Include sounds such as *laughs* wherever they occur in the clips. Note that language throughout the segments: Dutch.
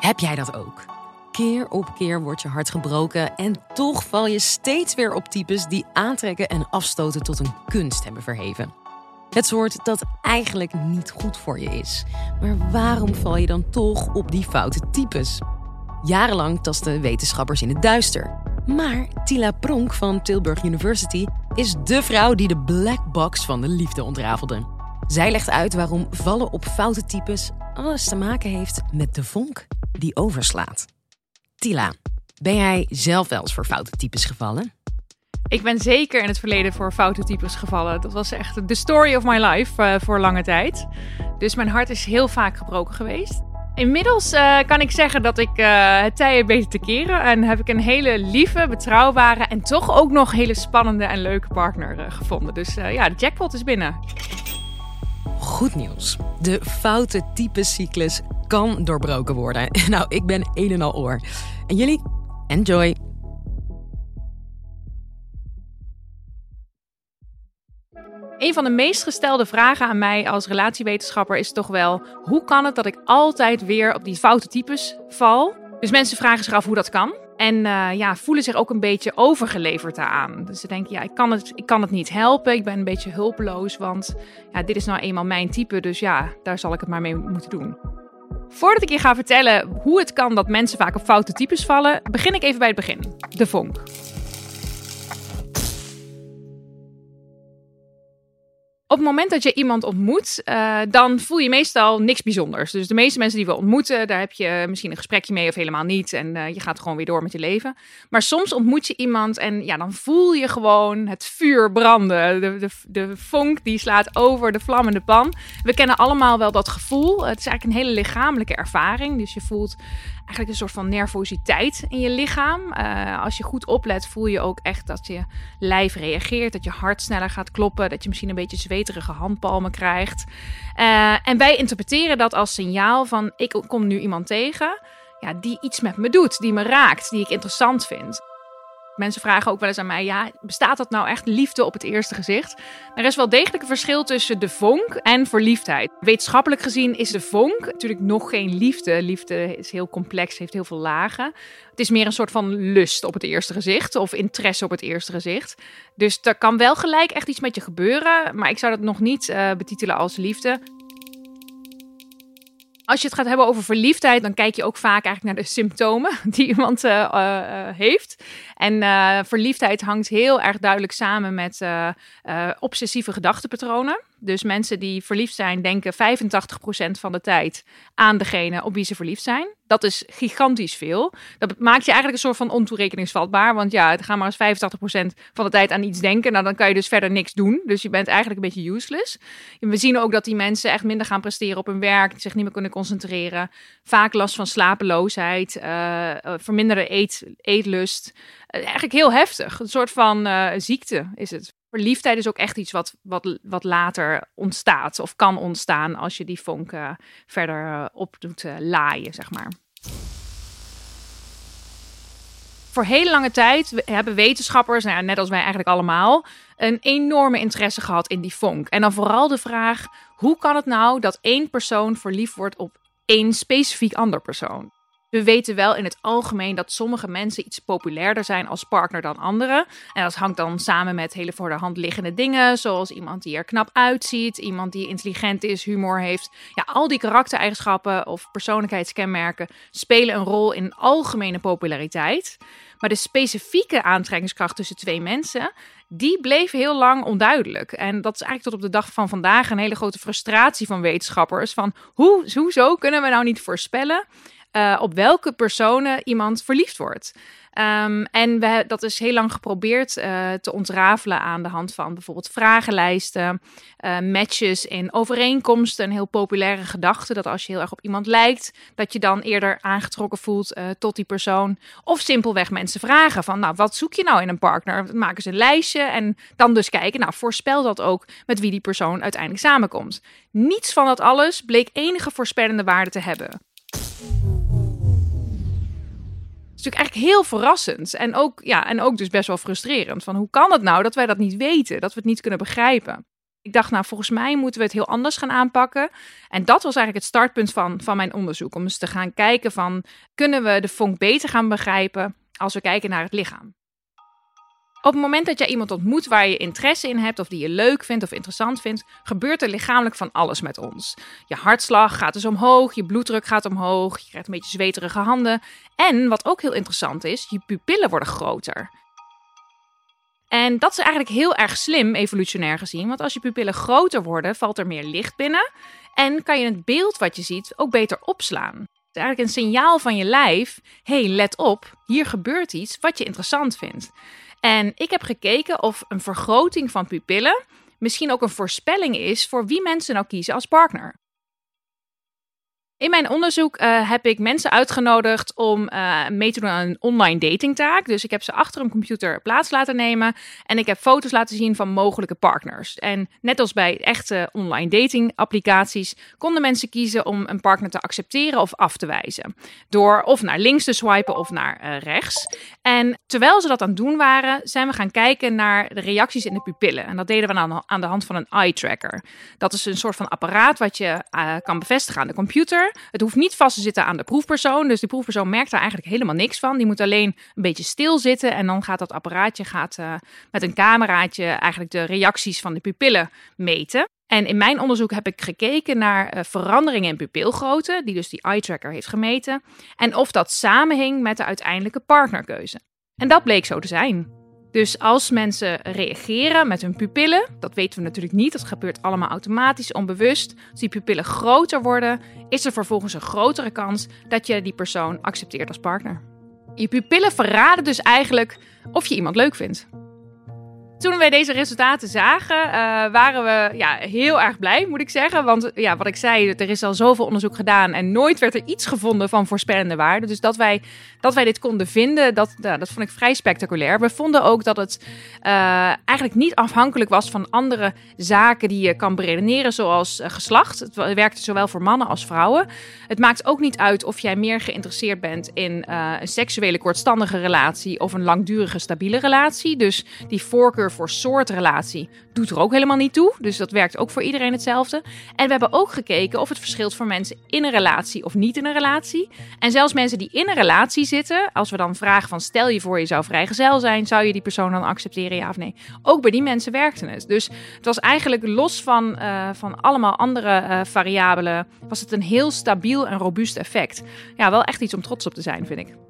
Heb jij dat ook? Keer op keer wordt je hart gebroken en toch val je steeds weer op types die aantrekken en afstoten tot een kunst hebben verheven. Het soort dat eigenlijk niet goed voor je is. Maar waarom val je dan toch op die foute types? Jarenlang tasten wetenschappers in het duister. Maar Tila Pronk van Tilburg University is dé vrouw die de black box van de liefde ontrafelde. Zij legt uit waarom vallen op foute types alles te maken heeft met de vonk die overslaat. Tila, ben jij zelf wel eens voor foute types gevallen? Ik ben zeker in het verleden voor foute types gevallen. Dat was echt de story of my life uh, voor lange tijd. Dus mijn hart is heel vaak gebroken geweest. Inmiddels uh, kan ik zeggen dat ik uh, het tij beter te keren. En heb ik een hele lieve, betrouwbare en toch ook nog hele spannende en leuke partner gevonden. Dus ja, de jackpot is binnen. Goed nieuws. De foute typecyclus kan doorbroken worden. *laughs* Nou, ik ben een en al oor. En jullie, enjoy! Een van de meest gestelde vragen aan mij als relatiewetenschapper is toch wel: hoe kan het dat ik altijd weer op die foute types val? Dus mensen vragen zich af hoe dat kan. En uh, ja, voelen zich ook een beetje overgeleverd aan. Dus ze denken, ja, ik kan, het, ik kan het niet helpen. Ik ben een beetje hulpeloos, want ja, dit is nou eenmaal mijn type. Dus ja, daar zal ik het maar mee moeten doen. Voordat ik je ga vertellen hoe het kan dat mensen vaak op foute types vallen, begin ik even bij het begin. De vonk. Op het moment dat je iemand ontmoet, uh, dan voel je meestal niks bijzonders. Dus de meeste mensen die we ontmoeten, daar heb je misschien een gesprekje mee of helemaal niet. En uh, je gaat gewoon weer door met je leven. Maar soms ontmoet je iemand en ja, dan voel je gewoon het vuur branden. De, de, de vonk die slaat over de vlammende pan. We kennen allemaal wel dat gevoel. Het is eigenlijk een hele lichamelijke ervaring. Dus je voelt eigenlijk een soort van nervositeit in je lichaam. Uh, als je goed oplet, voel je ook echt dat je lijf reageert, dat je hart sneller gaat kloppen, dat je misschien een beetje zweterige handpalmen krijgt. Uh, en wij interpreteren dat als signaal van ik kom nu iemand tegen ja, die iets met me doet, die me raakt, die ik interessant vind. Mensen vragen ook wel eens aan mij: ja, bestaat dat nou echt liefde op het eerste gezicht? Er is wel degelijk een verschil tussen de vonk en verliefdheid. Wetenschappelijk gezien is de vonk natuurlijk nog geen liefde. Liefde is heel complex, heeft heel veel lagen. Het is meer een soort van lust op het eerste gezicht of interesse op het eerste gezicht. Dus er kan wel gelijk echt iets met je gebeuren, maar ik zou dat nog niet uh, betitelen als liefde. Als je het gaat hebben over verliefdheid, dan kijk je ook vaak eigenlijk naar de symptomen *laughs* die iemand uh, uh, heeft. En uh, verliefdheid hangt heel erg duidelijk samen met obsessieve gedachtenpatronen. Dus mensen die verliefd zijn, denken 85% van de tijd aan degene op wie ze verliefd zijn. Dat is gigantisch veel. Dat maakt je eigenlijk een soort van ontoerekeningsvatbaar. Want ja, het gaat maar eens 85% van de tijd aan iets denken. Nou, dan kan je dus verder niks doen. Dus je bent eigenlijk een beetje useless. We zien ook dat die mensen echt minder gaan presteren op hun werk. Zich niet meer kunnen concentreren. Vaak last van slapeloosheid. Uh, verminderde eet, eetlust. Uh, eigenlijk heel heftig. Een soort van ziekte is het. Verliefdheid is ook echt iets wat, wat, wat later ontstaat of kan ontstaan als je die vonken verder op doet laaien, zeg maar. Voor hele lange tijd hebben wetenschappers, nou ja, net als wij eigenlijk allemaal, een enorme interesse gehad in die vonk. En dan vooral de vraag: hoe kan het nou dat één persoon verliefd wordt op één specifiek ander persoon? We weten wel in het algemeen dat sommige mensen iets populairder zijn als partner dan anderen. En dat hangt dan samen met hele voor de hand liggende dingen, zoals iemand die er knap uitziet, iemand die intelligent is, humor heeft. Ja, al die karaktereigenschappen of persoonlijkheidskenmerken spelen een rol in algemene populariteit. Maar de specifieke aantrekkingskracht tussen twee mensen, die bleef heel lang onduidelijk. En dat is eigenlijk tot op de dag van vandaag een hele grote frustratie van wetenschappers. Van hoe, hoezo kunnen we nou niet voorspellen uh, op welke personen iemand verliefd wordt. Um, en we, dat is heel lang geprobeerd uh, te ontrafelen aan de hand van bijvoorbeeld vragenlijsten, uh, matches in overeenkomsten. Een heel populaire gedachte dat als je heel erg op iemand lijkt, dat je dan eerder aangetrokken voelt tot die persoon. Of simpelweg mensen vragen van, nou, wat zoek je nou in een partner? Maken ze een lijstje en dan dus kijken, nou, voorspel dat ook met wie die persoon uiteindelijk samenkomt. Niets van dat alles bleek enige voorspellende waarde te hebben is natuurlijk eigenlijk heel verrassend. En ook, ja, en ook dus best wel frustrerend. Van hoe kan het nou dat wij dat niet weten? Dat we het niet kunnen begrijpen? Ik dacht, nou, volgens mij moeten we het heel anders gaan aanpakken. En dat was eigenlijk het startpunt van, van mijn onderzoek. Om eens te gaan kijken van, kunnen we de vonk beter gaan begrijpen als we kijken naar het lichaam? Op het moment dat jij iemand ontmoet waar je interesse in hebt, of die je leuk vindt of interessant vindt, gebeurt er lichamelijk van alles met ons. Je hartslag gaat dus omhoog, je bloeddruk gaat omhoog, je krijgt een beetje zweterige handen. En wat ook heel interessant is, je pupillen worden groter. En dat is eigenlijk heel erg slim, evolutionair gezien. Want als je pupillen groter worden, valt er meer licht binnen. En kan je het beeld wat je ziet ook beter opslaan. Het is eigenlijk een signaal van je lijf: hey, let op, hier gebeurt iets wat je interessant vindt. En ik heb gekeken of een vergroting van pupillen misschien ook een voorspelling is voor wie mensen nou kiezen als partner. In mijn onderzoek uh, heb ik mensen uitgenodigd om uh, mee te doen aan een online datingtaak. Dus ik heb ze achter een computer plaats laten nemen en ik heb foto's laten zien van mogelijke partners. En net als bij echte online dating applicaties konden mensen kiezen om een partner te accepteren of af te wijzen. Door of naar links te swipen of naar uh, rechts. En terwijl ze dat aan het doen waren, zijn we gaan kijken naar de reacties in de pupillen. En dat deden we aan, aan de hand van een eye tracker. Dat is een soort van apparaat wat je kan bevestigen aan de computer. Het hoeft niet vast te zitten aan de proefpersoon. Dus de proefpersoon merkt daar eigenlijk helemaal niks van. Die moet alleen een beetje stilzitten. En dan gaat dat apparaatje gaat, uh, met een cameraatje eigenlijk de reacties van de pupillen meten. En in mijn onderzoek heb ik gekeken naar uh, veranderingen in pupilgrootte, die dus die eye tracker heeft gemeten, en of dat samenhing met de uiteindelijke partnerkeuze. En dat bleek zo te zijn. Dus als mensen reageren met hun pupillen, dat weten we natuurlijk niet, dat gebeurt allemaal automatisch, onbewust. Als die pupillen groter worden, is er vervolgens een grotere kans dat je die persoon accepteert als partner. Je pupillen verraden dus eigenlijk of je iemand leuk vindt. Toen wij deze resultaten zagen, uh, waren we ja, heel erg blij, moet ik zeggen. Want ja, wat ik zei, er is al zoveel onderzoek gedaan en nooit werd er iets gevonden van voorspellende waarde. Dus dat wij, dat wij dit konden vinden, dat, dat vond ik vrij spectaculair. We vonden ook dat het uh, eigenlijk niet afhankelijk was van andere zaken die je kan beredeneren, zoals geslacht. Het werkte zowel voor mannen als vrouwen. Het maakt ook niet uit of jij meer geïnteresseerd bent in een seksuele kortstandige relatie of een langdurige stabiele relatie. Dus die voorkeur voor soort relatie doet er ook helemaal niet toe. Dus dat werkt ook voor iedereen hetzelfde. En we hebben ook gekeken of het verschilt voor mensen in een relatie of niet in een relatie. En zelfs mensen die in een relatie zitten, als we dan vragen van stel je voor je zou vrijgezel zijn, zou je die persoon dan accepteren ja of nee? Ook bij die mensen werkte het. Dus het was eigenlijk los van, uh, van allemaal andere uh, variabelen, was het een heel stabiel en robuust effect. Ja, wel echt iets om trots op te zijn, vind ik.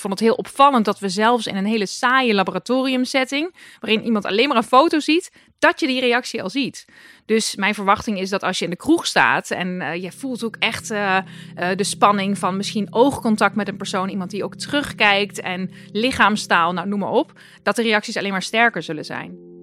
Vond het heel opvallend dat we zelfs in een hele saaie laboratoriumsetting, waarin iemand alleen maar een foto ziet, dat je die reactie al ziet. Dus mijn verwachting is dat als je in de kroeg staat en uh, je voelt ook echt uh, uh, de spanning van misschien oogcontact met een persoon, iemand die ook terugkijkt en lichaamstaal, nou noem maar op, dat de reacties alleen maar sterker zullen zijn.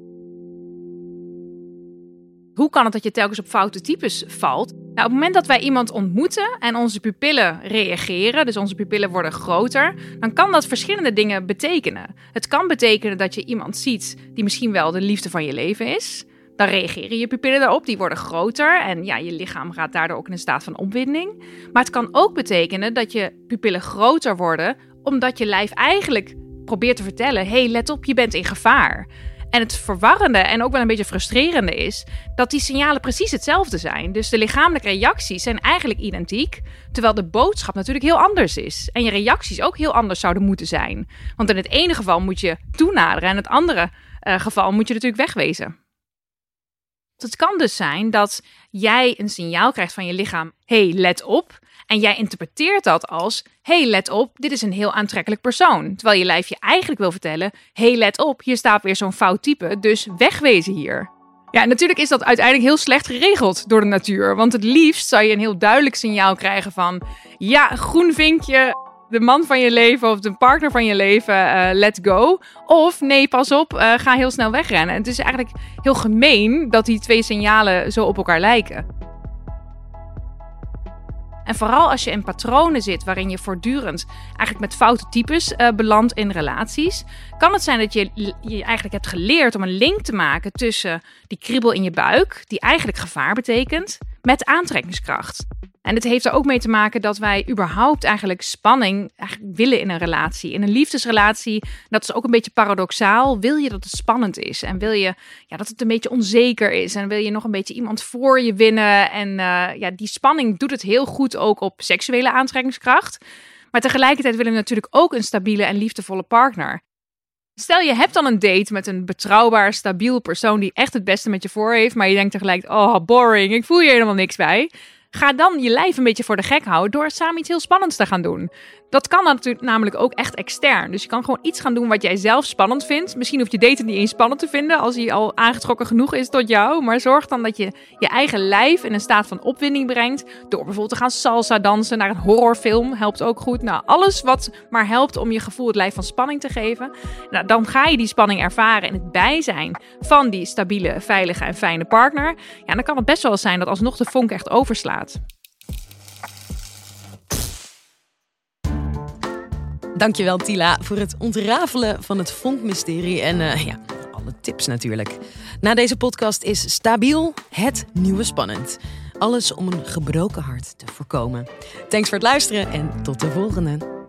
Hoe kan het dat je telkens op foute types valt? Nou, op het moment dat wij iemand ontmoeten en onze pupillen reageren, dus onze pupillen worden groter, dan kan dat verschillende dingen betekenen. Het kan betekenen dat je iemand ziet die misschien wel de liefde van je leven is. Dan reageren je pupillen daarop, die worden groter en ja, je lichaam gaat daardoor ook in een staat van opwinding. Maar het kan ook betekenen dat je pupillen groter worden omdat je lijf eigenlijk probeert te vertellen: hey, let op, je bent in gevaar. En het verwarrende en ook wel een beetje frustrerende is dat die signalen precies hetzelfde zijn. Dus de lichamelijke reacties zijn eigenlijk identiek, terwijl de boodschap natuurlijk heel anders is. En je reacties ook heel anders zouden moeten zijn. Want in het ene geval moet je toenaderen en in het andere uh, geval moet je natuurlijk wegwezen. Het kan dus zijn dat jij een signaal krijgt van je lichaam: hey, let op. En jij interpreteert dat als: hey, let op, dit is een heel aantrekkelijk persoon. Terwijl je lijf je eigenlijk wil vertellen: hey, let op, hier staat weer zo'n fout type, dus wegwezen hier. Ja, natuurlijk is dat uiteindelijk heel slecht geregeld door de natuur. Want het liefst zou je een heel duidelijk signaal krijgen van: ja, groen vinkje, de man van je leven of de partner van je leven, uh, let go. Of nee, pas op, uh, ga heel snel wegrennen. En het is eigenlijk heel gemeen dat die twee signalen zo op elkaar lijken. En vooral als je in patronen zit waarin je voortdurend eigenlijk met foute types uh, belandt in relaties, kan het zijn dat je, je eigenlijk hebt geleerd om een link te maken tussen die kriebel in je buik, die eigenlijk gevaar betekent, met aantrekkingskracht. En het heeft er ook mee te maken dat wij überhaupt eigenlijk spanning eigenlijk willen in een relatie. In een liefdesrelatie, dat is ook een beetje paradoxaal, wil je dat het spannend is. En wil je ja, dat het een beetje onzeker is. En wil je nog een beetje iemand voor je winnen. En uh, ja, die spanning doet het heel goed ook op seksuele aantrekkingskracht. Maar tegelijkertijd willen we natuurlijk ook een stabiele en liefdevolle partner. Stel je hebt dan een date met een betrouwbaar, stabiel persoon die echt het beste met je voor heeft, maar je denkt tegelijk, oh boring, ik voel hier helemaal niks bij. Ga dan je lijf een beetje voor de gek houden door samen iets heel spannends te gaan doen. Dat kan natuurlijk namelijk ook echt extern. Dus je kan gewoon iets gaan doen wat jij zelf spannend vindt. Misschien hoeft je date niet eens spannend te vinden als hij al aangetrokken genoeg is tot jou. Maar zorg dan dat je je eigen lijf in een staat van opwinding brengt. Door bijvoorbeeld te gaan salsa dansen naar een horrorfilm. Helpt ook goed. Nou, alles wat maar helpt om je gevoel het lijf van spanning te geven. Nou, dan ga je die spanning ervaren in het bijzijn van die stabiele, veilige en fijne partner. Ja, dan kan het best wel zijn dat alsnog de vonk echt overslaat. Dankjewel Tila voor het ontrafelen van het vonkmysterie en uh, ja, alle tips natuurlijk. Na deze podcast is Stabiel het nieuwe spannend. Alles om een gebroken hart te voorkomen. Thanks voor het luisteren en tot de volgende.